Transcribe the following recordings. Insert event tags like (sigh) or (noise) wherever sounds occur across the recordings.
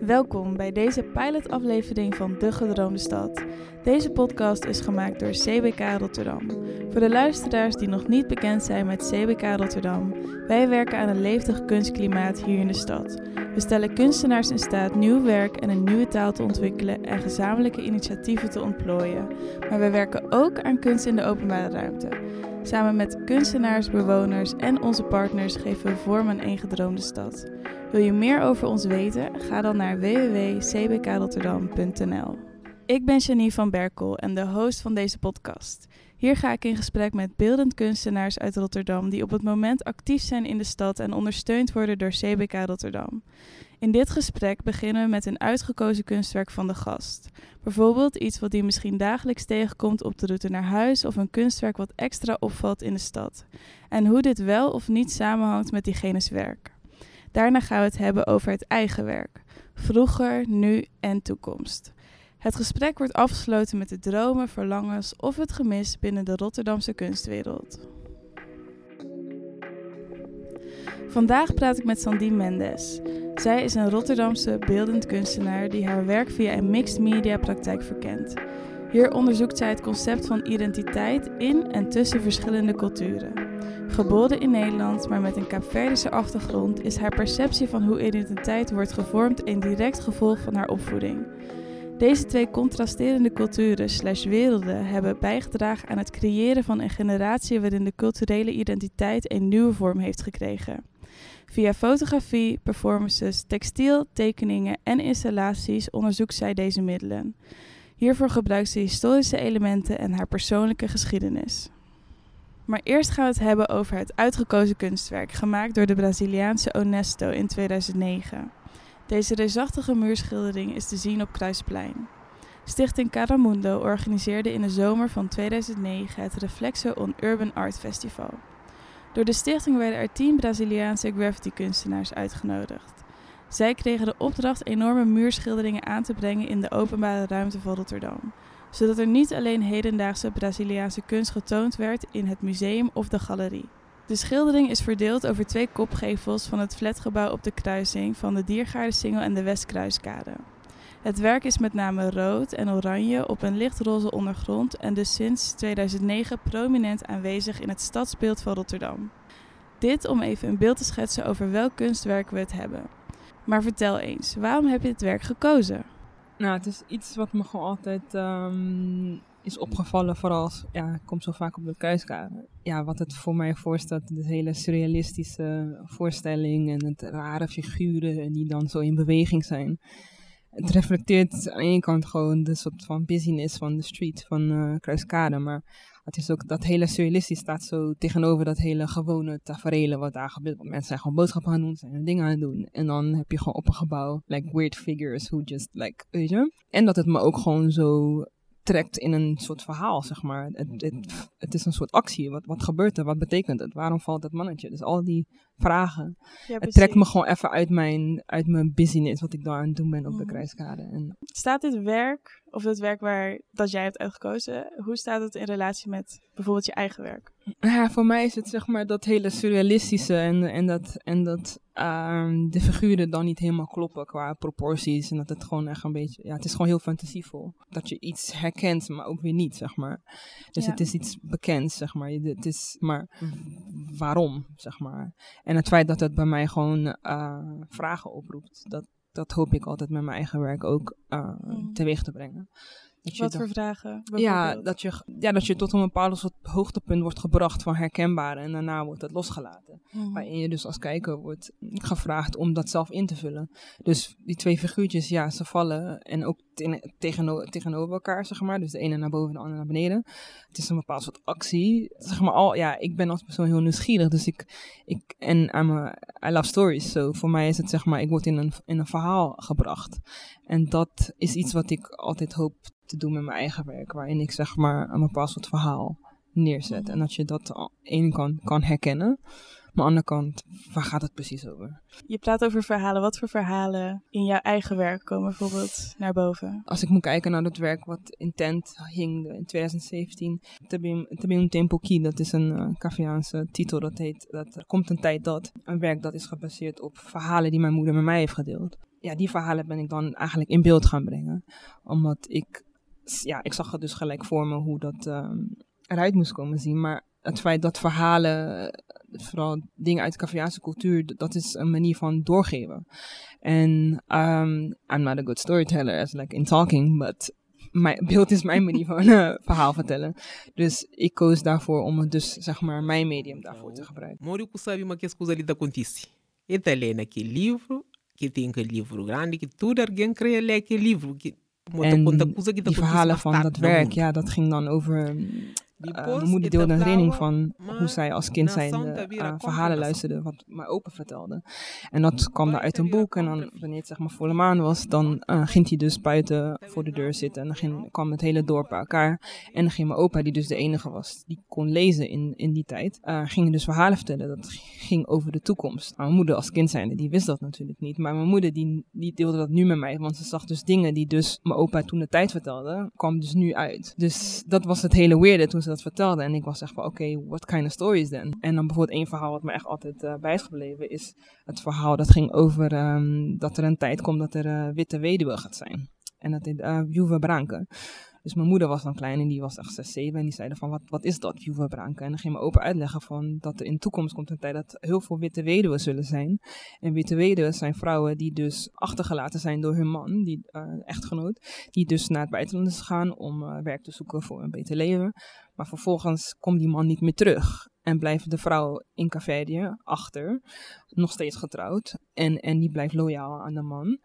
Welkom bij deze pilotaflevering van De Gedroomde Stad. Deze podcast is gemaakt door CBK Rotterdam. Voor de luisteraars die nog niet bekend zijn met CBK Rotterdam, wij werken aan een levendig kunstklimaat hier in de stad. We stellen kunstenaars in staat nieuw werk en een nieuwe taal te ontwikkelen en gezamenlijke initiatieven te ontplooien. Maar wij werken ook aan kunst in de openbare ruimte. Samen met kunstenaars, bewoners en onze partners geven we vorm aan één gedroomde stad. Wil je meer over ons weten? Ga dan naar www.cbkrotterdam.nl. Ik ben Janine van Berkel en de host van deze podcast. Hier ga ik in gesprek met beeldend kunstenaars uit Rotterdam die op het moment actief zijn in de stad en ondersteund worden door CBK Rotterdam. In dit gesprek beginnen we met een uitgekozen kunstwerk van de gast. Bijvoorbeeld iets wat hij misschien dagelijks tegenkomt op de route naar huis of een kunstwerk wat extra opvalt in de stad. En hoe dit wel of niet samenhangt met diegene's werk. Daarna gaan we het hebben over het eigen werk. Vroeger, nu en toekomst. Het gesprek wordt afgesloten met de dromen, verlangens of het gemis binnen de Rotterdamse kunstwereld. Vandaag praat ik met Sandine Mendes. Zij is een Rotterdamse beeldend kunstenaar die haar werk via een mixed media praktijk verkent. Hier onderzoekt zij het concept van identiteit in en tussen verschillende culturen. Geboren in Nederland, maar met een Kaapverdische achtergrond, is haar perceptie van hoe identiteit wordt gevormd een direct gevolg van haar opvoeding. Deze twee contrasterende culturen slash werelden hebben bijgedragen aan het creëren van een generatie waarin de culturele identiteit een nieuwe vorm heeft gekregen. Via fotografie, performances, textiel, tekeningen en installaties onderzoekt zij deze middelen. Hiervoor gebruikt ze historische elementen en haar persoonlijke geschiedenis. Maar eerst gaan we het hebben over het uitgekozen kunstwerk, gemaakt door de Braziliaanse Onesto in 2009. Deze reusachtige muurschildering is te zien op Kruisplein. Stichting Caramundo organiseerde in de zomer van 2009 het Reflexo on Urban Art Festival. Door de stichting werden er tien Braziliaanse graffiti-kunstenaars uitgenodigd. Zij kregen de opdracht enorme muurschilderingen aan te brengen in de openbare ruimte van Rotterdam, zodat er niet alleen hedendaagse Braziliaanse kunst getoond werd in het museum of de galerie. De schildering is verdeeld over twee kopgevels van het flatgebouw op de kruising van de Diergaardensingel en de Westkruiskade. Het werk is met name rood en oranje op een lichtroze ondergrond en dus sinds 2009 prominent aanwezig in het stadsbeeld van Rotterdam. Dit om even een beeld te schetsen over welk kunstwerk we het hebben. Maar vertel eens, waarom heb je dit werk gekozen? Nou, het is iets wat me gewoon altijd um, is opgevallen, vooral als, ja, ik kom zo vaak op de kruiskade. Ja, wat het voor mij voorstelt, de hele surrealistische voorstelling en het rare figuren die dan zo in beweging zijn. Het reflecteert aan de ene kant gewoon de soort van business van de street van uh, Kruiskade, maar het is ook dat hele surrealistisch staat zo tegenover dat hele gewone tafereelen wat daar gebeurt. Mensen zijn gewoon boodschappen aan doen, zijn hun dingen aan het doen. En dan heb je gewoon op een gebouw, like weird figures who just like, weet je. En dat het me ook gewoon zo trekt in een soort verhaal, zeg maar. Het, het, het, is een soort actie. Wat, wat gebeurt er? Wat betekent het? Waarom valt het mannetje? Dus al die vragen. Ja, het trekt me gewoon even uit mijn, uit mijn business, wat ik daar aan het doen ben op de mhm. kruiskade. En staat dit werk, of het werk waar, dat jij hebt uitgekozen, hoe staat het in relatie met bijvoorbeeld je eigen werk? Ja, voor mij is het zeg maar dat hele surrealistische en, en dat, en dat uh, de figuren dan niet helemaal kloppen qua proporties. En dat het gewoon echt een beetje, ja, het is gewoon heel fantasievol. Dat je iets herkent, maar ook weer niet, zeg maar. Dus het is iets bekends, zeg maar. Het is maar waarom, zeg maar. En het feit dat het bij mij gewoon uh, vragen oproept, dat, dat hoop ik altijd met mijn eigen werk ook uh, teweeg te brengen. Wat voor vragen? Ja dat, je, ja, dat je tot een bepaald soort hoogtepunt wordt gebracht van herkenbaar en daarna wordt het losgelaten. Mm. Waarin je dus als kijker wordt gevraagd om dat zelf in te vullen. Dus die twee figuurtjes, ja, ze vallen en ook tegenover, tegenover elkaar, zeg maar. Dus de ene naar boven en de andere naar beneden. Het is een bepaald soort actie. Zeg maar al, ja, ik ben als persoon heel nieuwsgierig, dus ik, ik en I'm a, I love stories. So voor mij is het zeg maar, ik word in een, in een verhaal gebracht. En dat is iets wat ik altijd hoop te doen met mijn eigen werk, waarin ik zeg maar een bepaald soort verhaal neerzet. En dat je dat aan de ene kant kan herkennen, Maar aan de andere kant, waar gaat het precies over? Je praat over verhalen. Wat voor verhalen in jouw eigen werk komen bijvoorbeeld naar boven? Als ik moet kijken naar het werk wat in tent hing in 2017. Tabim Tempo Ki, dat is een uh, Caviaanse titel. Dat heet, dat er komt een tijd dat. Een werk dat is gebaseerd op verhalen die mijn moeder met mij heeft gedeeld. Ja, die verhalen ben ik dan eigenlijk in beeld gaan brengen. Omdat ik, ja, ik zag het dus gelijk voor me hoe dat um, eruit moest komen zien. Maar het feit dat verhalen, vooral dingen uit de Caviaanse cultuur, dat is een manier van doorgeven. En um, I'm not a good storyteller as like in talking, but mijn beeld is mijn manier van uh, verhaal vertellen. Dus ik koos daarvoor om het dus, zeg maar, mijn medium daarvoor te gebruiken. Morico sabe uma ali da acontece. Ele lê naquele livro, que tem aquele livro grande, que tudo alguém ler aquele livro. Que, en die verhalen van dat werk, ja, dat ging dan over uh, mijn moeder deelde een herinnering van hoe zij als kind zijn uh, verhalen luisterde, wat mijn opa vertelde. En dat kwam daar uit een boek. En dan, wanneer het zeg maar volle maan was, dan uh, ging hij dus buiten voor de deur zitten. En dan ging, kwam het hele dorp bij elkaar. En dan ging mijn opa, die dus de enige was die kon lezen in, in die tijd, uh, ging dus verhalen vertellen. Dat ging over de toekomst. mijn moeder als kind zijnde, die wist dat natuurlijk niet. Maar mijn moeder, die, die deelde dat nu met mij. Want ze zag dus dingen die dus mijn opa toen de tijd vertelde, kwam dus nu uit. Dus dat was het hele weirde toen ze dat vertelde. En ik was echt van, oké, okay, what kind of stories then? En dan bijvoorbeeld één verhaal wat me echt altijd uh, bij is gebleven, is het verhaal dat ging over um, dat er een tijd komt dat er uh, witte weduwe gaat zijn. En dat heet uh, Juve Branke. Dus mijn moeder was dan klein en die was echt 6, 7. En die zeiden van, wat, wat is dat, Juve Branke? En dan ging mijn opa uitleggen van dat er in de toekomst komt een tijd dat heel veel witte weduwen zullen zijn. En witte weduwen zijn vrouwen die dus achtergelaten zijn door hun man, die uh, echtgenoot. Die dus naar het buitenland is gegaan om uh, werk te zoeken voor een beter leven. Maar vervolgens komt die man niet meer terug. En blijft de vrouw in Caverië achter, nog steeds getrouwd. En, en die blijft loyaal aan de man.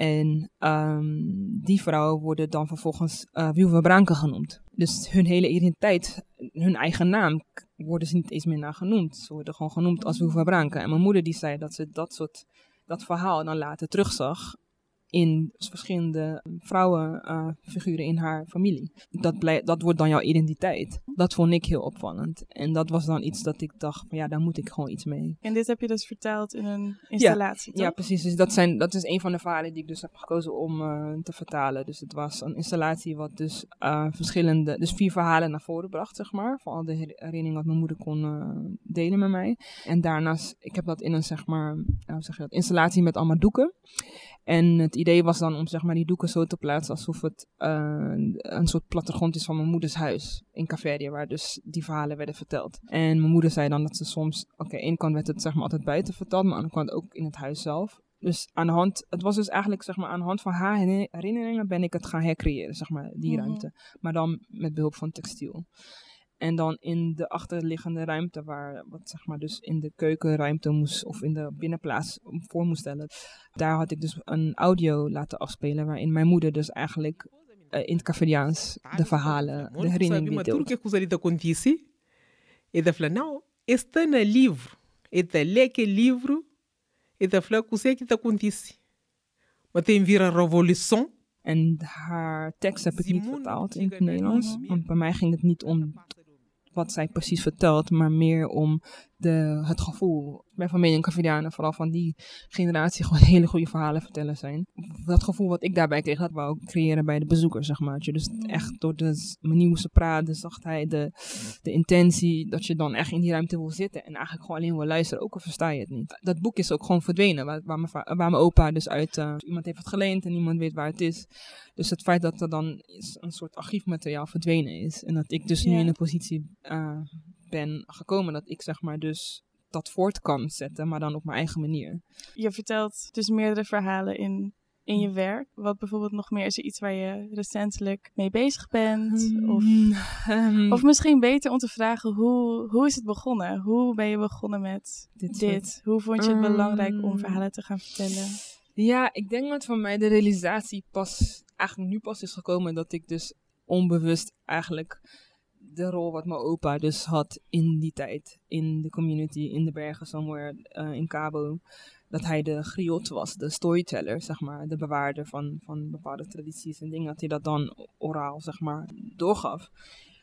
En um, die vrouwen worden dan vervolgens uh, Wilva Branke genoemd. Dus hun hele identiteit, hun eigen naam, worden ze niet eens meer naar genoemd. Ze worden gewoon genoemd als Wilva Branke. En mijn moeder die zei dat ze dat soort, dat verhaal dan later terugzag in verschillende vrouwenfiguren uh, in haar familie. Dat, blij, dat wordt dan jouw identiteit. Dat vond ik heel opvallend. En dat was dan iets dat ik dacht, ja, daar moet ik gewoon iets mee. En dit heb je dus verteld in een installatie, Ja, ja precies. Dus dat, zijn, dat is een van de verhalen die ik dus heb gekozen om uh, te vertalen. Dus het was een installatie wat dus uh, verschillende, dus vier verhalen naar voren bracht, zeg maar. Van al de herinneringen wat mijn moeder kon delen met mij. En daarnaast, ik heb dat in een, zeg maar, hoe zeg je dat, installatie met allemaal doeken. En het idee was dan om zeg maar, die doeken zo te plaatsen alsof het uh, een soort plattegrond is van mijn moeders huis in Caveria, waar dus die verhalen werden verteld. En mijn moeder zei dan dat ze soms, oké, okay, één kant werd het zeg maar altijd buiten verteld, maar aan de andere kant ook in het huis zelf. Dus aan de hand, het was dus eigenlijk zeg maar aan de hand van haar herinneringen ben ik het gaan hercreëren, zeg maar, die mm-hmm. ruimte. Maar dan met behulp van textiel. En dan in de achterliggende ruimte, waar wat zeg maar dus in de keukenruimte moest, of in de binnenplaats voor moest stellen. Daar had ik dus een audio laten afspelen, waarin mijn moeder dus eigenlijk uh, in het Caveriaans de verhalen, de herinneringen deelde. E e e. En haar tekst heb ik niet vertaald in het Nederlands, want bij mij ging het niet om wat zij precies vertelt, maar meer om de, het gevoel. Bij familie en Cavidianen, vooral van die generatie, gewoon hele goede verhalen vertellen zijn. Dat gevoel wat ik daarbij kreeg, dat wou ik creëren bij de bezoekers, zeg maar. Dus echt door de manier hoe ze praten, de zachtheid, de, de intentie, dat je dan echt in die ruimte wil zitten en eigenlijk gewoon alleen wil luisteren, ook al versta je het niet. Dat boek is ook gewoon verdwenen, waar, waar, mijn, waar mijn opa dus uit, uh, iemand heeft het geleend en niemand weet waar het is. Dus het feit dat er dan een soort archiefmateriaal verdwenen is en dat ik dus nu in een positie uh, ben gekomen dat ik zeg maar dus dat voort kan zetten, maar dan op mijn eigen manier. Je vertelt dus meerdere verhalen in, in je werk. Wat bijvoorbeeld nog meer is er iets waar je recentelijk mee bezig bent? Of, um, of misschien beter om te vragen, hoe, hoe is het begonnen? Hoe ben je begonnen met dit? dit? Hoe vond je het belangrijk om verhalen te gaan vertellen? Ja, ik denk dat voor mij de realisatie pas, eigenlijk nu pas is gekomen dat ik dus onbewust eigenlijk de rol wat mijn opa dus had in die tijd. In de community, in de bergen, somewhere uh, in Cabo. Dat hij de griot was, de storyteller, zeg maar. De bewaarder van, van bepaalde tradities en dingen. Dat hij dat dan oraal, zeg maar, doorgaf.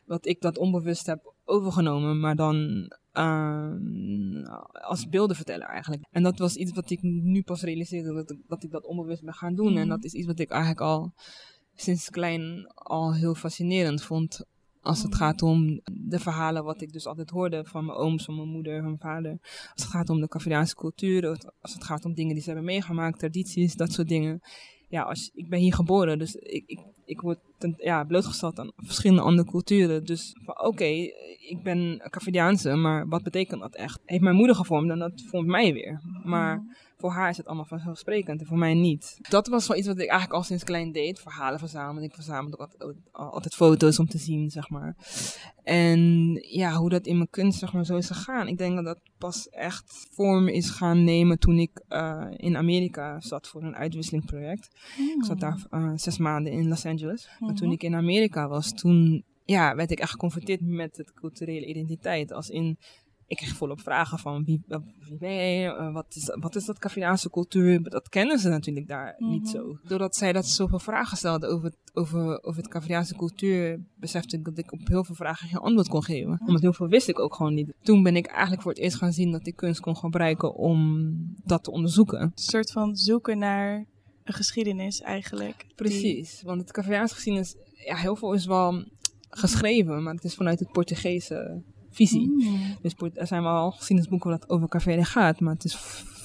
Dat ik dat onbewust heb overgenomen, maar dan ehm, als beeldenverteller eigenlijk. En dat was iets wat ik nu pas realiseerde, dat, ik- dat ik dat onbewust ben gaan doen. En Mhm. dat is iets wat ik eigenlijk al sinds klein al heel fascinerend vond. Als het Mhm. gaat om de verhalen wat ik dus altijd hoorde van mijn ooms, van mijn moeder, van mijn vader. Als het gaat om de Caveriaanse cultuur, als het gaat om dingen die ze hebben meegemaakt, tradities, dat soort dingen. Ja, als, ik ben hier geboren, dus ik, ik, ik word ja, blootgesteld aan verschillende andere culturen. Dus oké, ik ben Caveriaanse, maar wat betekent dat echt? Heeft mijn moeder gevormd en dat vormt mij weer. Maar voor haar is het allemaal vanzelfsprekend en voor mij niet. Dat was wel iets wat ik eigenlijk al sinds klein deed. Verhalen verzamelen. Ik verzamelde ook altijd, altijd foto's om te zien, zeg maar. En ja, hoe dat in mijn kunst zeg maar, zo is gegaan. Ik denk dat dat pas echt vorm is gaan nemen toen ik eh, in Amerika zat voor een uitwisselingsproject. Ik zat daar eh, zes maanden in Los Angeles. Maar toen Mhm. ik in Amerika was, toen ja, werd ik echt geconfronteerd met de culturele identiteit. Als in, ik kreeg volop vragen van wie, eh, wie ben je, Eh, wat, is, wat is dat Cafriaanse cultuur? Dat kennen ze natuurlijk daar niet Mhm. zo. Doordat zij dat zoveel vragen stelden over, het- over, over het Cafriaanse cultuur, besefte ik dat ik op heel veel vragen geen antwoord kon geven. Omdat heel veel wist ik ook gewoon niet. Toen ben ik eigenlijk voor het eerst gaan zien dat ik kunst kon gebruiken om dat te onderzoeken. Een soort van zoeken naar een geschiedenis eigenlijk. die- Precies, want het Caveriaans geschiedenis, ja, heel veel is wel geschreven, maar het is vanuit het Portugese visie. Mm. Dus er zijn wel geschiedenisboeken dat over Caveri gaat, maar het is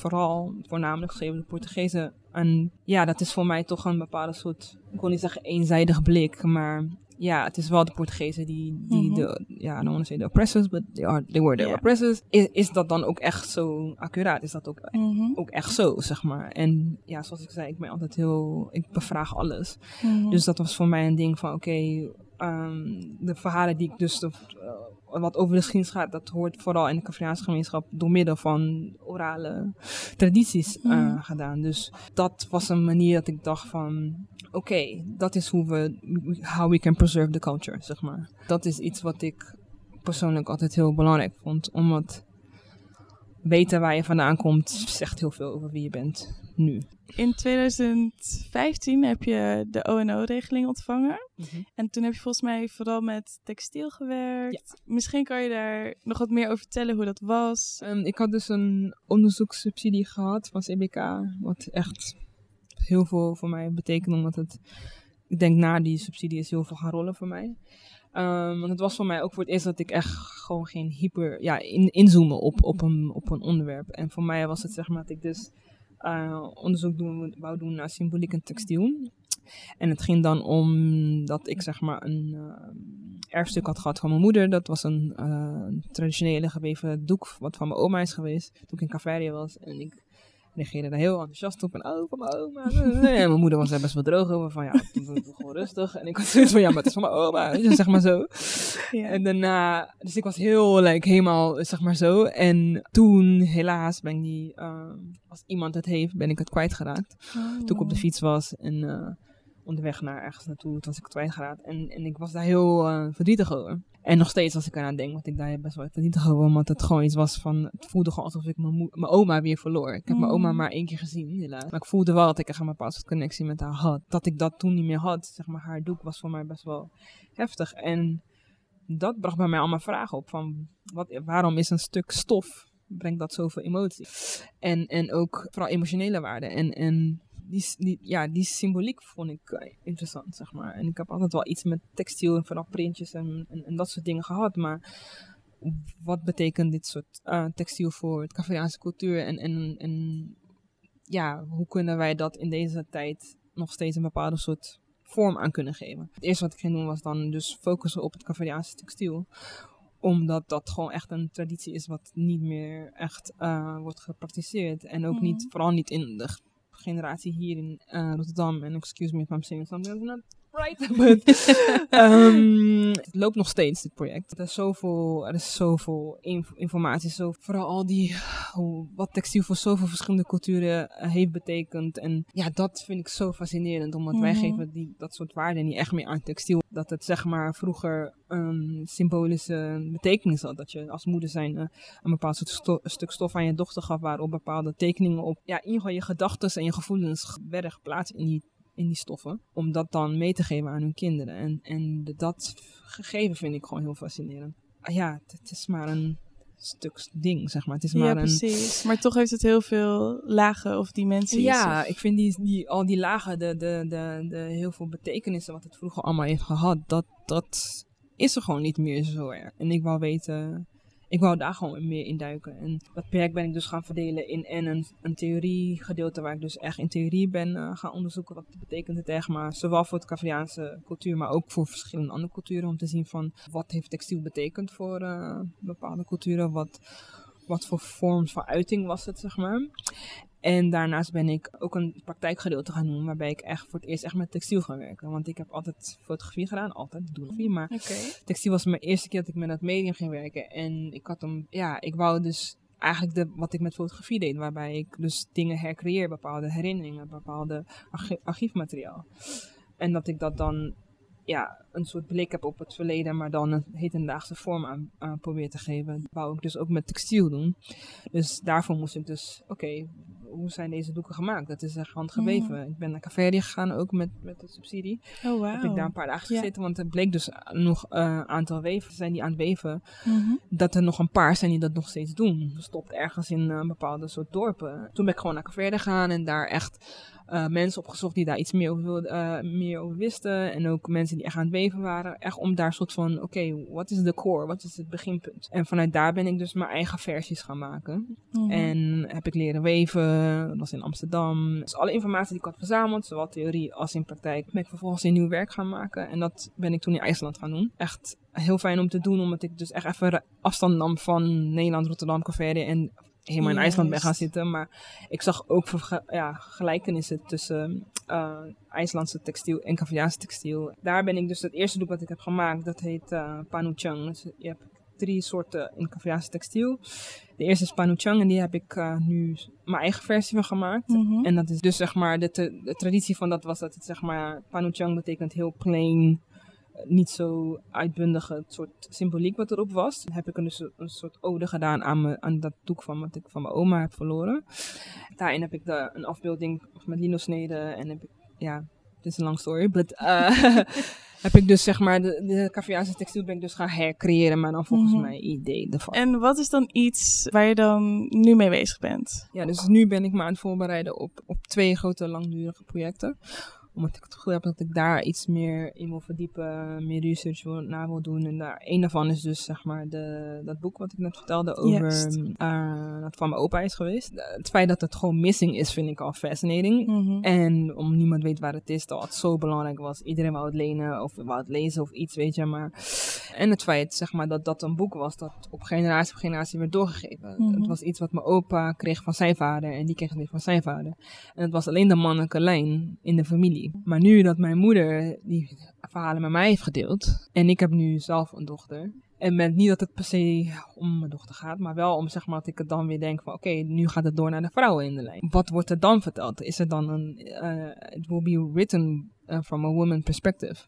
vooral voornamelijk geschreven door Portugezen. En ja, dat is voor mij toch een bepaalde soort, ik wil niet zeggen eenzijdig blik, maar ja, het is wel de Portugezen die, die Mhm. de, ja, I don't want to say the oppressors, but they, are, they were the oppressors. Is, is dat dan ook echt zo accuraat? Is dat ook Mhm. ook echt zo, zeg maar. En ja, zoals ik zei, ik ben altijd heel, ik bevraag alles. Mhm. Dus dat was voor mij een ding van, oké, ehm, de verhalen die ik dus, de, eh, wat over de geschiedenis gaat, dat hoort vooral in de Cavriaanse gemeenschap door middel van orale tradities eh, Mhm. gedaan. Dus dat was een manier dat ik dacht van, oké, dat is hoe we, how we can preserve the culture, zeg maar. Dat is iets wat ik persoonlijk altijd heel belangrijk vond, omdat weten waar je vandaan komt, zegt heel veel over wie je bent nu. In 2015 heb je de ONO-regeling ontvangen. En toen heb je volgens mij vooral met textiel gewerkt. Misschien kan je daar nog wat meer over vertellen hoe dat was. Ehm, ik had dus een onderzoekssubsidie gehad van CBK, wat echt heel veel voor mij betekent, omdat het, ik denk na die subsidie is heel veel gaan rollen voor mij. Ehm, want het was voor mij ook voor het eerst dat ik echt gewoon geen hyper, ja, in, inzoomen op, op, een, op een onderwerp. En voor mij was het zeg maar dat ik dus eh, onderzoek doen, wou doen naar symboliek en textiel. En het ging dan om dat ik zeg maar een eh, erfstuk had gehad van mijn moeder. Dat was een eh, traditionele geweven doek wat van mijn oma is geweest toen ik in Cavaria was. En ik reageerde daar heel enthousiast op. En oh, van mijn oma. (laughs) En mijn moeder was daar best wel droog over. Van ja, gewoon rustig. En ik was zoiets (laughs) van ja, maar het is van mijn oma. Zeg maar zo. Ja. En daarna, dus ik was heel, like, helemaal, zeg maar zo. En toen, helaas, ben ik die, eh, als iemand het heeft, ben ik het kwijtgeraakt. Toen ik op de fiets was en eh, onderweg naar ergens naartoe, toen was ik kwijtgeraakt. En, en ik was daar heel eh, verdrietig over. En nog steeds als ik eraan denk, want ik daar best wel verdrietig over, omdat het gewoon iets was van, het voelde gewoon alsof ik mijn, oma weer verloor. Ik heb mijn oma Mm. maar één keer gezien, helaas. Maar ik voelde wel dat ik echt een bepaalde connectie met haar had. Dat ik dat toen niet meer had, zeg maar, haar doek was voor mij best wel heftig. En dat bracht bij mij allemaal vragen op van, wat, waarom is een stuk stof, brengt dat zoveel emotie? En, en ook vooral emotionele waarde. En, en die, ja, die symboliek vond ik eh, interessant, zeg maar. En ik heb altijd wel iets met textiel en vooral printjes en, en, en dat soort dingen gehad. Maar wat betekent dit soort eh, textiel voor het Caveriaanse cultuur? En, en, en ja, hoe kunnen wij dat in deze tijd nog steeds een bepaalde soort vorm aan kunnen geven? Het eerste wat ik ging doen was dan dus focussen op het Caveriaanse textiel omdat dat gewoon echt een traditie is wat niet meer echt eh, wordt gepraktiseerd. En ook Mhm. niet, vooral niet in de generatie hier in eh, Rotterdam. En excuse me if I'm saying something that's not right. (laughs) Ehm, het loopt nog steeds, dit project. Er is zoveel, er is zoveel inf- informatie. Zo, vooral al die, hoe, wat textiel voor zoveel verschillende culturen eh, heeft betekend. En ja, dat vind ik zo fascinerend. Omdat wij Mhm. geven die, dat soort waarden niet echt meer aan textiel. Dat het zeg maar vroeger een symbolische betekenis had. Dat je als moeder zijn eh, een bepaald soort sto- stuk stof aan je dochter gaf. Waarop bepaalde tekeningen op. Ja, in ieder geval je gedachten en je gevoelens werden geplaatst in die in die stoffen. Om dat dan mee te geven aan hun kinderen. En, en dat gegeven vind ik gewoon heel fascinerend. Ah ja, het, is maar een stuk ding, zeg maar. Het is Ja, maar een, precies. Maar toch heeft het heel veel lagen of dimensies. ja, of- ik vind die, die, al die lagen, de, de, de, de heel veel betekenissen wat het vroeger allemaal heeft gehad, dat, dat is er gewoon niet meer zo erg. En ik wou weten, ik wou daar gewoon meer in duiken. En dat project ben ik dus gaan verdelen in en een, een theoriegedeelte waar ik dus echt in theorie ben eh, gaan onderzoeken wat betekent het echt, maar zowel voor het Caviaanse cultuur, maar ook voor verschillende andere culturen om te zien van wat heeft textiel betekend voor eh, bepaalde culturen, wat, wat voor vorm van uiting was het, zeg maar. En daarnaast ben ik ook een praktijkgedeelte gaan doen, waarbij ik echt voor het eerst echt met textiel ga werken. Want ik heb altijd fotografie gedaan, altijd, nog maar textiel was mijn eerste keer dat ik met dat medium ging werken. En ik had hem, ja, ik wou dus eigenlijk de, wat ik met fotografie deed, waarbij ik dus dingen hercreëer, bepaalde herinneringen, bepaalde archi- archiefmateriaal. En dat ik dat dan, ja, een soort blik heb op het verleden, maar dan een hedendaagse vorm aan, aan probeer te geven. wou ik dus ook met textiel doen. Dus daarvoor moest ik dus, oké, hoe zijn deze doeken gemaakt? Dat is echt handgeweven. Ik ben naar Caveria gegaan, ook met, met de subsidie Oh, wauw. heb ik daar een paar dagen gezeten. Want er bleek dus nog een aantal weven zijn die aan het weven. Mhm. Dat er nog een paar zijn die dat nog steeds doen. Verstopt ergens in een bepaalde soort dorpen. Toen ben ik gewoon naar Caverde gegaan en daar echt eh, mensen opgezocht die daar iets meer over, wilden, eh, meer over wisten. En ook mensen die echt aan het weven waren. Echt om daar soort van, oké, wat is de core? Wat is het beginpunt? En vanuit daar ben ik dus mijn eigen versies gaan maken. Mhm. En heb ik leren weven, dat was in Amsterdam. Dus alle informatie die ik had verzameld, zowel theorie als in praktijk, ben ik vervolgens in nieuw werk gaan maken. En dat ben ik toen in IJsland gaan doen. Echt heel fijn om te doen, omdat ik dus echt even afstand nam van Nederland, Rotterdam, Caverde en helemaal in IJsland ben gaan zitten. Maar ik zag ook ja, gelijkenissen tussen eh, IJslandse textiel en Caviaanse textiel. Daar ben ik dus het eerste doek wat ik heb gemaakt, dat heet eh Panuchang. Dus je hebt drie soorten in Caviaanse textiel. De eerste is Panuchang en die heb ik eh, nu mijn eigen versie van gemaakt. Mhm. En dat is dus zeg maar, de, de traditie van dat was dat het zeg maar, Panuchang betekent heel plain, niet zo uitbundige het soort symboliek wat erop was. Dan heb ik een, dus een soort ode gedaan aan, me, aan dat doek van wat ik van mijn oma heb verloren. Daarin heb ik de, een afbeelding met lino-sneden en heb ik, ja, dit is een lang story, but eh, (laughs) heb ik dus zeg maar, de, de Caviaanse textiel ben ik dus gaan hercreëren, maar dan volgens Mhm. mijn idee ervan. En wat is dan iets waar je dan nu mee bezig bent? Ja, dus nu ben ik me aan het voorbereiden op, op twee grote langdurige projecten. Omdat ik het gevoel heb dat ik daar iets meer in wil verdiepen, meer research wil, naar wil doen. En daar, een daarvan is dus zeg maar de, dat boek wat ik net vertelde over eh, dat van mijn opa is geweest. Eh, Het feit dat het gewoon missing is vind ik al fascinating. Mhm. En om niemand weet waar het is, dat het zo belangrijk was. Iedereen wou het lenen of wou het lezen of iets, weet je. Maar... En het feit zeg maar, dat dat een boek was dat op generatie op generatie werd doorgegeven. Mhm. Het was iets wat mijn opa kreeg van zijn vader en die kreeg het weer van zijn vader. En het was alleen de mannelijke lijn in de familie. Maar nu dat mijn moeder die verhalen met mij heeft gedeeld en ik heb nu zelf een dochter. En met, niet dat het per se om mijn dochter gaat, maar wel om zeg maar dat ik het dan weer denk van oké, nu gaat het door naar de vrouwen in de lijn. Wat wordt er dan verteld? Is er dan een, eh, it will be written eh, from a woman perspective.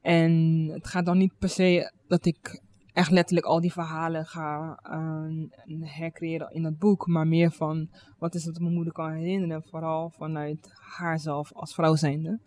En het gaat dan niet per se dat ik echt letterlijk al die verhalen ga eh, hercreëren in dat boek, maar meer van wat is het dat mijn moeder kan herinneren, vooral vanuit haarzelf als vrouw zijnde.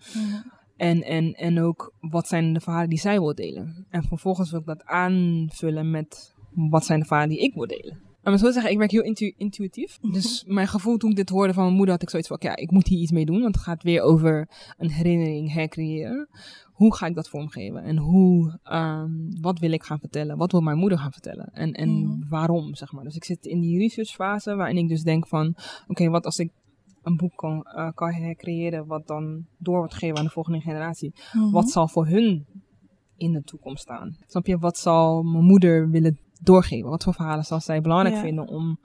En, en, en ook wat zijn de verhalen die zij wil delen. En vervolgens wil ik dat aanvullen met wat zijn de verhalen die ik wil delen. En maar zo zeggen, ik werk heel intu- intuïtief. Dus (laughs) mijn gevoel toen ik dit hoorde van mijn moeder, had ik zoiets van, ja, ik moet hier iets mee doen. Want het gaat weer over een herinnering hercreëren. Hoe ga ik dat vormgeven? En hoe, ehm, wat wil ik gaan vertellen? Wat wil mijn moeder gaan vertellen? En, en Mhm. waarom, zeg maar. Dus ik zit in die researchfase waarin ik dus denk van, oké, wat als ik een boek kan, eh, kan hercreëren wat dan door wordt gegeven aan de volgende generatie. Mhm. Wat zal voor hun in de toekomst staan? Snap je? Wat zal mijn moeder willen doorgeven? Wat voor verhalen zal zij belangrijk Ja. vinden om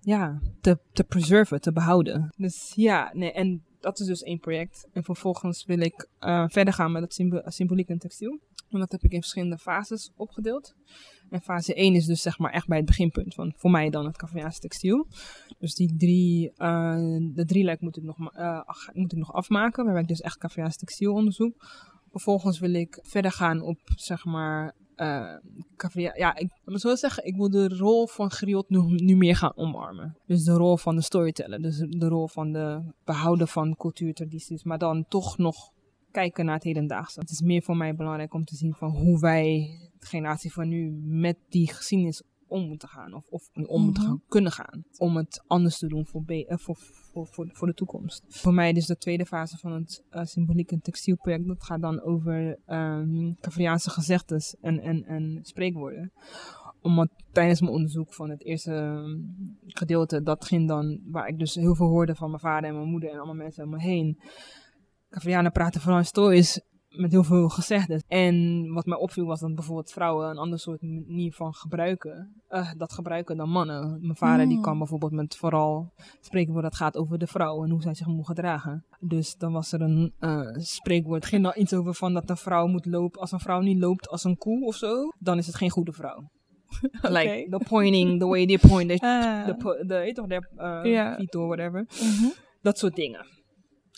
ja, te, te preserven, te behouden? Dus ja, nee, en dat is dus één project. En vervolgens wil ik eh, verder gaan met het symbo- symboliek en textiel. En dat heb ik in verschillende fases opgedeeld. En fase 1 is dus zeg maar echt bij het beginpunt van voor mij dan het Caviaanse textiel. Dus die drie, eh, de drie lijk moet ik, nog, eh, moet ik nog afmaken, waarbij ik dus echt Caviaanse textiel onderzoek. Vervolgens wil ik verder gaan op zeg maar eh cavia- ja, ik moet zo zeggen, ik wil de rol van griot nu, nu meer gaan omarmen. Dus de rol van de storyteller, dus de rol van de behouden van cultuurtradities, maar dan toch nog kijken naar het hedendaagse. Het is meer voor mij belangrijk om te zien van hoe wij, de generatie van nu, met die geschiedenis om moeten gaan. Of, of om moeten Mhm. gaan, kunnen gaan. Om het anders te doen voor, be- eh, voor, voor, voor, voor de toekomst. Voor mij dus de tweede fase van het eh, symboliek en textielproject. Dat gaat dan over um, Cavriaanse gezegdes en, en, en spreekwoorden omdat tijdens mijn onderzoek van het eerste ehm, gedeelte, dat ging dan, waar ik dus heel veel hoorde van mijn vader en mijn moeder en allemaal mensen om me heen. Cavrianen praten vooral historisch met heel veel gezegdes. En wat mij opviel was dat bijvoorbeeld vrouwen een ander soort manier van gebruiken, eh, dat gebruiken dan mannen. Mijn vader die Mm. kan bijvoorbeeld met vooral spreekwoord dat gaat over de vrouw en hoe zij zich moet gedragen. Dus dan was er een eh, spreekwoord, het ging dan iets over van dat een vrouw moet lopen, als een vrouw niet loopt als een koe of zo, dan is het geen goede vrouw. (laughs) Like the pointing, the way they point, the, Ah. the, uh, Ja. feet or whatever. Mhm. Dat soort dingen.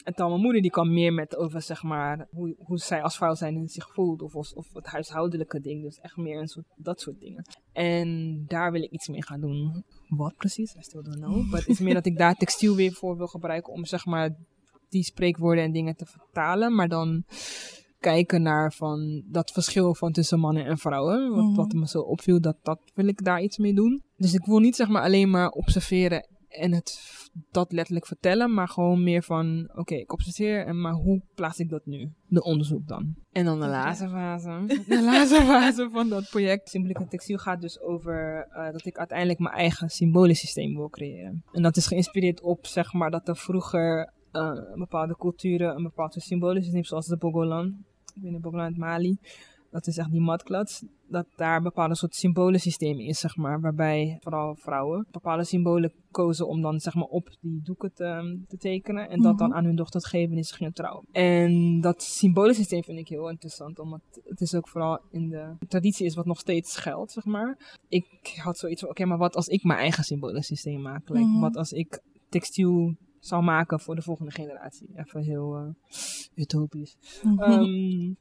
En dan mijn moeder die kwam meer met over, zeg maar, hoe, hoe zij als vrouw zijn zich voelt. Of, of, het huishoudelijke ding. Dus echt meer een soort, dat soort dingen. En daar wil ik iets mee gaan doen. Wat precies? I still don't know. Maar het is meer dat ik daar textiel weer voor wil gebruiken. Om zeg maar die spreekwoorden en dingen te vertalen. Maar dan kijken naar van dat verschil van tussen mannen en vrouwen. Wat, Mhm. wat me zo opviel, dat, dat wil ik daar iets mee doen. Dus ik wil niet zeg maar alleen maar observeren en het dat letterlijk vertellen, maar gewoon meer van, oké, ik observeer, en maar hoe plaats ik dat nu? De onderzoek dan. En dan de laatste fase. (laughs) De laatste fase van dat project, Symboliek en Textiel, gaat dus over uh, dat ik uiteindelijk mijn eigen symbolisch systeem wil creëren. En dat is geïnspireerd op, zeg maar, dat er vroeger uh, bepaalde culturen een bepaald symbolisch systeem, zoals de Bogolan, binnen Bogolan uit Mali, dat is echt die matklats, dat daar bepaalde soort symbolensysteem is, zeg maar, waarbij vooral vrouwen bepaalde symbolen kozen om dan, zeg maar, op die doeken te, te tekenen en dat dan aan hun dochter te geven wanneer ze gingen trouwen. En dat symbolensysteem vind ik heel interessant, omdat het is ook vooral in de traditie is wat nog steeds geldt, zeg maar. Ik had zoiets van, oké, okay, maar wat als ik mijn eigen symbolensysteem maak? Like, Mhm. Wat als ik textiel zou maken voor de volgende generatie? Even heel uh, utopisch. Mhm. Um,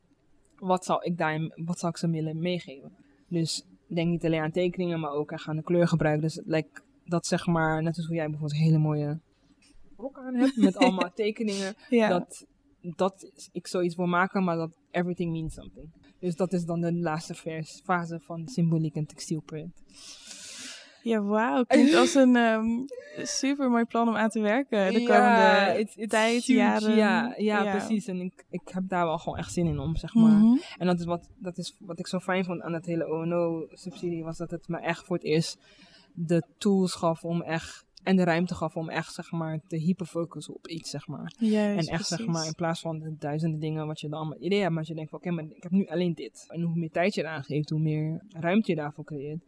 wat zou ik daar, wat zou ik ze willen meegeven? Dus denk niet alleen aan tekeningen, maar ook echt aan de kleur gebruiken. Dus like, dat zeg maar, net als hoe jij bijvoorbeeld een hele mooie rok aan hebt met (laughs) allemaal tekeningen. ja. Dat, dat ik zoiets wil maken, maar dat everything means something. Dus dat is dan de laatste vers, fase van symboliek en textielproject. Ja, wauw. (laughs) Klinkt als een um, super mooi plan om aan te werken de ja, komende it's, it's tijd, huge. jaren. Ja, ja, Ja. precies. En ik, ik heb daar wel gewoon echt zin in om, zeg maar. Mhm. En dat is, wat, dat is wat ik zo fijn vond aan het hele ONO-subsidie, was dat het me echt voor het eerst de tools gaf om echt, en de ruimte gaf om echt, zeg maar, te hyperfocussen op iets, zeg maar. Juist, en echt, zeg maar, in plaats van de duizenden dingen wat je dan allemaal idee hebt, maar je denkt van, oké, maar ik heb nu alleen dit. En hoe meer tijd je eraan geeft, hoe meer ruimte je daarvoor creëert,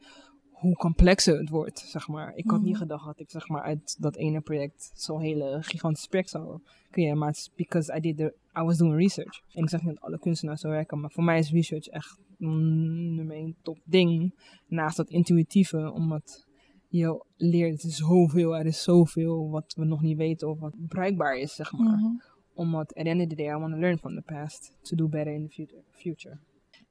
hoe complexer het wordt, zeg maar. Ik had niet Mhm. gedacht dat ik, zeg maar, uit dat ene project zo'n hele gigantische project zou creëren, maar het is because I did the, I was doing research. En ik zeg niet dat alle kunstenaars zo werken, maar voor mij is research echt mm, nummer één top ding, naast dat intuïtieve, omdat je leert, zoveel, er is zoveel wat we nog niet weten of wat bruikbaar is, zeg maar. Mhm. Omdat at the end of the day, I want to learn from the past to do better in the future.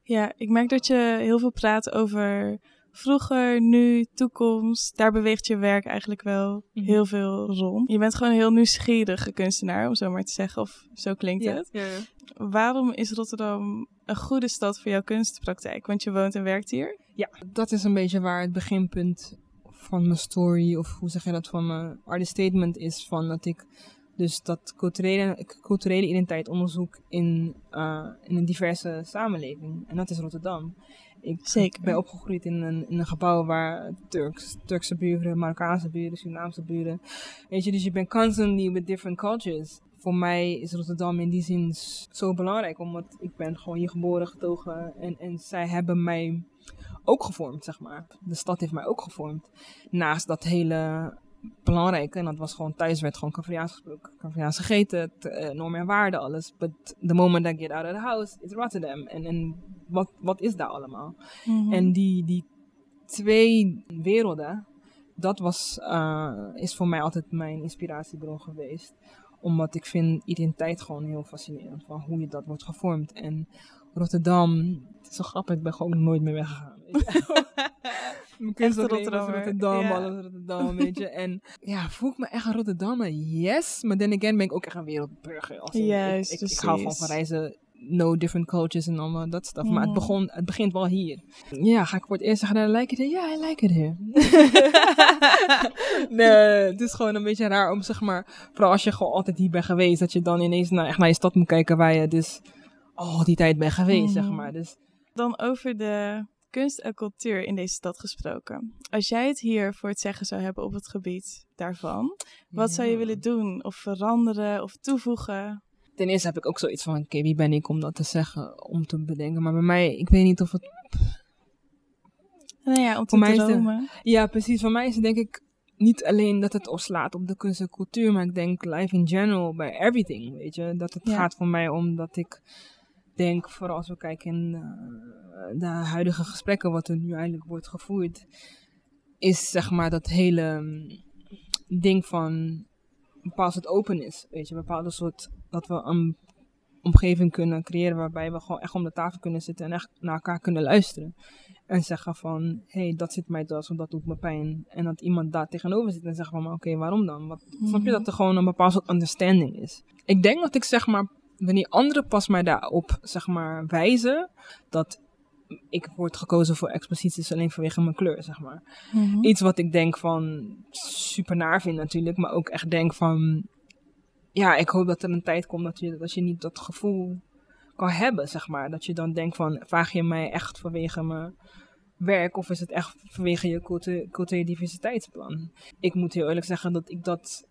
Ja, ik merk dat je heel veel praat over vroeger, nu, toekomst. Daar beweegt je werk eigenlijk wel Mhm. heel veel rond. Je bent gewoon een heel nieuwsgierige kunstenaar, om zo maar te zeggen. Of zo klinkt het. Ja, ja. Waarom is Rotterdam een goede stad voor jouw kunstpraktijk? Want je woont en werkt hier. Ja, dat is een beetje waar het beginpunt van mijn story, of hoe zeg je dat, van mijn artist statement is. Van dat ik dus dat culturele, culturele identiteit onderzoek in, uh, in een diverse samenleving. En dat is Rotterdam. Ik Zeker. ben opgegroeid in een, in een gebouw waar Turks, Turkse buren, Marokkaanse buren, Surinaamse buren. Weet je, dus je bent constantly with different cultures. Voor mij is Rotterdam in die zin zo belangrijk, omdat ik ben gewoon hier geboren, getogen en, en zij hebben mij ook gevormd, zeg maar. De stad heeft mij ook gevormd. Naast dat hele belangrijke, en dat was gewoon thuis werd gewoon Cavriaans gesproken, Cavriaans gegeten, uh, normen en waarden, alles. But the moment I get out of the house, it's Rotterdam. En, en wat, wat is daar allemaal? Mhm. En die, die twee werelden, dat was, uh, is voor mij altijd mijn inspiratiebron geweest. Omdat ik vind identiteit gewoon heel fascinerend, van hoe je dat wordt gevormd. En Rotterdam, het is zo grappig, ik ben gewoon nooit meer weggegaan. (laughs) (laughs) Mijn kunstopleiding was Rotterdam, alles Rotterdam, weet je. En (laughs) ja, voel ik me echt een Rotterdammer? Yes. Maar then again ben ik ook echt een wereldburger. Als ik- Juist, ik, ik, hou gewoon van reizen know different cultures en allemaal dat stuff. Maar het, Mhm. begon, het begint wel hier. Ja, ga ik voor het eerst zeggen, I like it here? Ja, I like it here. (laughs) nee, het is gewoon een beetje raar om zeg maar, vooral als je gewoon altijd hier bent geweest, dat je dan ineens naar, echt naar je stad moet kijken waar je dus al die tijd bent geweest, zeg Mhm. maar. Dus Dan over de kunst en cultuur in deze stad gesproken. Als jij het hier voor het zeggen zou hebben op het gebied daarvan, wat zou je willen doen of veranderen of toevoegen? Ten eerste heb ik ook zoiets van, oké, wie ben ik om dat te zeggen, om te bedenken. Maar bij mij, ik weet niet of het Nou ja, om te Voor de- dromen. Ja, precies. Voor mij is het denk ik niet alleen dat het opslaat op de kunst en cultuur, maar ik denk life in general, bij everything, weet je. Dat het Ja. gaat voor mij om dat ik denk, vooral als we kijken in eh, de huidige gesprekken, wat er nu eigenlijk wordt gevoerd, is zeg maar dat hele mm, ding van een bepaald soort openness, weet je. Een bepaalde soort, dat we een omgeving kunnen creëren waarbij we gewoon echt om de tafel kunnen zitten en echt naar elkaar kunnen luisteren. En zeggen van, hé, hey, dat zit mij dwars of dat doet me pijn. En dat iemand daar tegenover zit en zegt van, oké, waarom dan? Wat, Snap je Mhm. dat er gewoon een bepaald soort understanding is? Ik denk dat ik zeg maar, wanneer anderen pas mij daarop zeg maar wijzen, dat ik word gekozen voor exposities alleen vanwege mijn kleur, zeg maar. Mhm. Iets wat ik denk van super naar vind natuurlijk, maar ook echt denk van, ja, ik hoop dat er een tijd komt dat je, dat je niet dat gevoel kan hebben, zeg maar. Dat je dan denkt van, vraag je mij echt vanwege mijn werk of is het echt vanwege je cultu- culturele diversiteitsplan? Ik moet heel eerlijk zeggen dat ik dat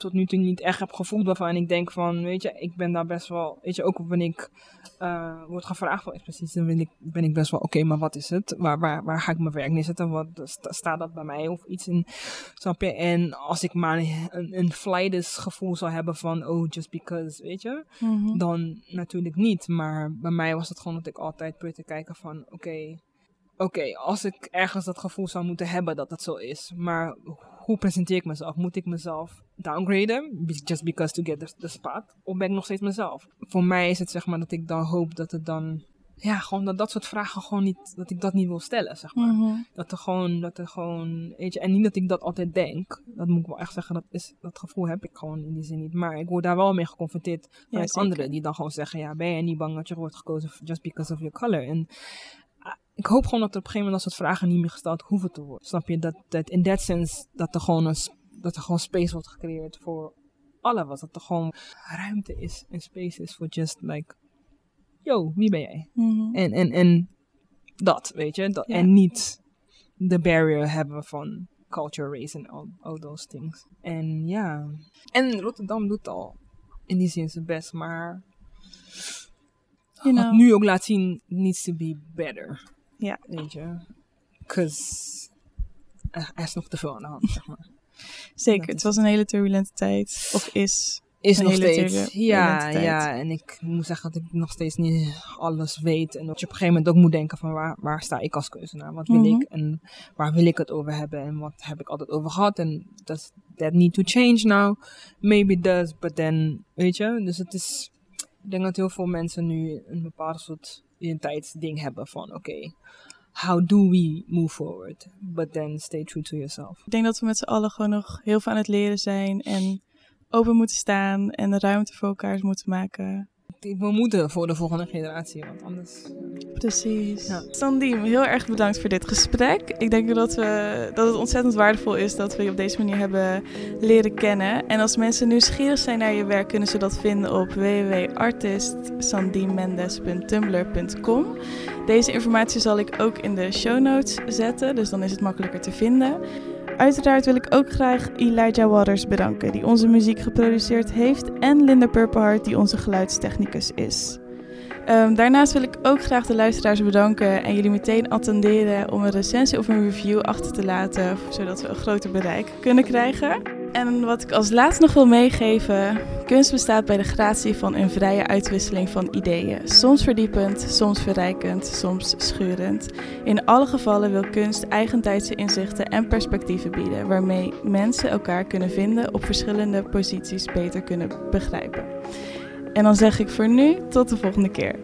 tot nu toe niet echt heb gevoeld waarvan ik denk van, weet je, ik ben daar best wel, weet je, ook wanneer ik eh word gevraagd voor exposities, dan ben ik, ben ik best wel, oké, maar wat is het? Waar, waar, waar ga ik mijn werk neerzetten? Wat, sta- staat dat bij mij of iets in, snap je? En als ik maar een, een gevoel zou hebben van, oh, just because, weet je? Mhm. dan natuurlijk niet. Maar bij mij was het gewoon dat ik altijd probeer te kijken van, oké, oké, als ik ergens dat gevoel zou moeten hebben dat het zo is, maar hoe presenteer ik mezelf? Moet ik mezelf downgraden, just because to get the, the spot? Of ben ik nog steeds mezelf? Voor mij is het zeg maar dat ik dan hoop dat het dan, ja, gewoon dat dat soort vragen gewoon niet, dat ik dat niet wil stellen, zeg maar. Mhm. Dat er gewoon, dat er gewoon, weet je, en niet dat ik dat altijd denk. Dat moet ik wel echt zeggen, dat, is, dat gevoel heb ik gewoon in die zin niet. Maar ik word daar wel mee geconfronteerd vanuit zeker. anderen die dan gewoon zeggen, ja, ben je niet bang dat je wordt gekozen just because of your color? En ik hoop gewoon dat er op een gegeven moment dat soort vragen niet meer gesteld hoeven te worden. Snap je? Dat, dat in that sense, dat er gewoon een, dat er gewoon space wordt gecreëerd voor alle was. Dat er gewoon ruimte is en space is voor just like, yo, wie ben jij? Mhm. En, en, en dat, weet je. Dat, Ja. En niet de barrier hebben van culture, race en all, all those things. En ja. En Rotterdam doet al in die zin zijn best, maar You wat know. nu ook laat zien needs to be better. Ja. Weet je. Cause er er is nog te veel aan de hand, zeg maar. Zeker, dat het was een hele turbulente tijd. Of is. Is nog steeds. Ja, ja. En ik moet zeggen dat ik nog steeds niet alles weet. En dat je op een gegeven moment ook moet denken van waar, waar sta ik als kunstenaar? Wat wil Mhm. ik en waar wil ik het over hebben? En wat heb ik altijd over gehad? En does that need to change now? Maybe it does, but then, weet je? Dus het is, ik denk dat heel veel mensen nu een bepaalde soort identiteitsding hebben van oké, how do we move forward? But then stay true to yourself. Ik denk dat we met z'n allen gewoon nog heel veel aan het leren zijn. En open moeten staan. En de ruimte voor elkaar moeten maken. We moeten voor de volgende generatie, want anders... Precies. Ja. Sandiem, heel erg bedankt voor dit gesprek. Ik denk dat, we, dat het ontzettend waardevol is dat we je op deze manier hebben leren kennen. En als mensen nieuwsgierig zijn naar je werk, kunnen ze dat vinden op www.artistsandiemmendes.tumblr.com. Deze informatie zal ik ook in de show notes zetten, dus dan is het makkelijker te vinden. Uiteraard wil ik ook graag Elijah Waters bedanken, die onze muziek geproduceerd heeft, en Linda Purperhart, die onze geluidstechnicus is. Ehm, daarnaast wil ik ook graag de luisteraars bedanken en jullie meteen attenderen om een recensie of een review achter te laten, zodat we een groter bereik kunnen krijgen. En wat ik als laatste nog wil meegeven, kunst bestaat bij de gratie van een vrije uitwisseling van ideeën. Soms verdiepend, soms verrijkend, soms schurend. In alle gevallen wil kunst eigentijdse inzichten en perspectieven bieden, waarmee mensen elkaar kunnen vinden op verschillende posities beter kunnen begrijpen. En dan zeg ik voor nu tot de volgende keer.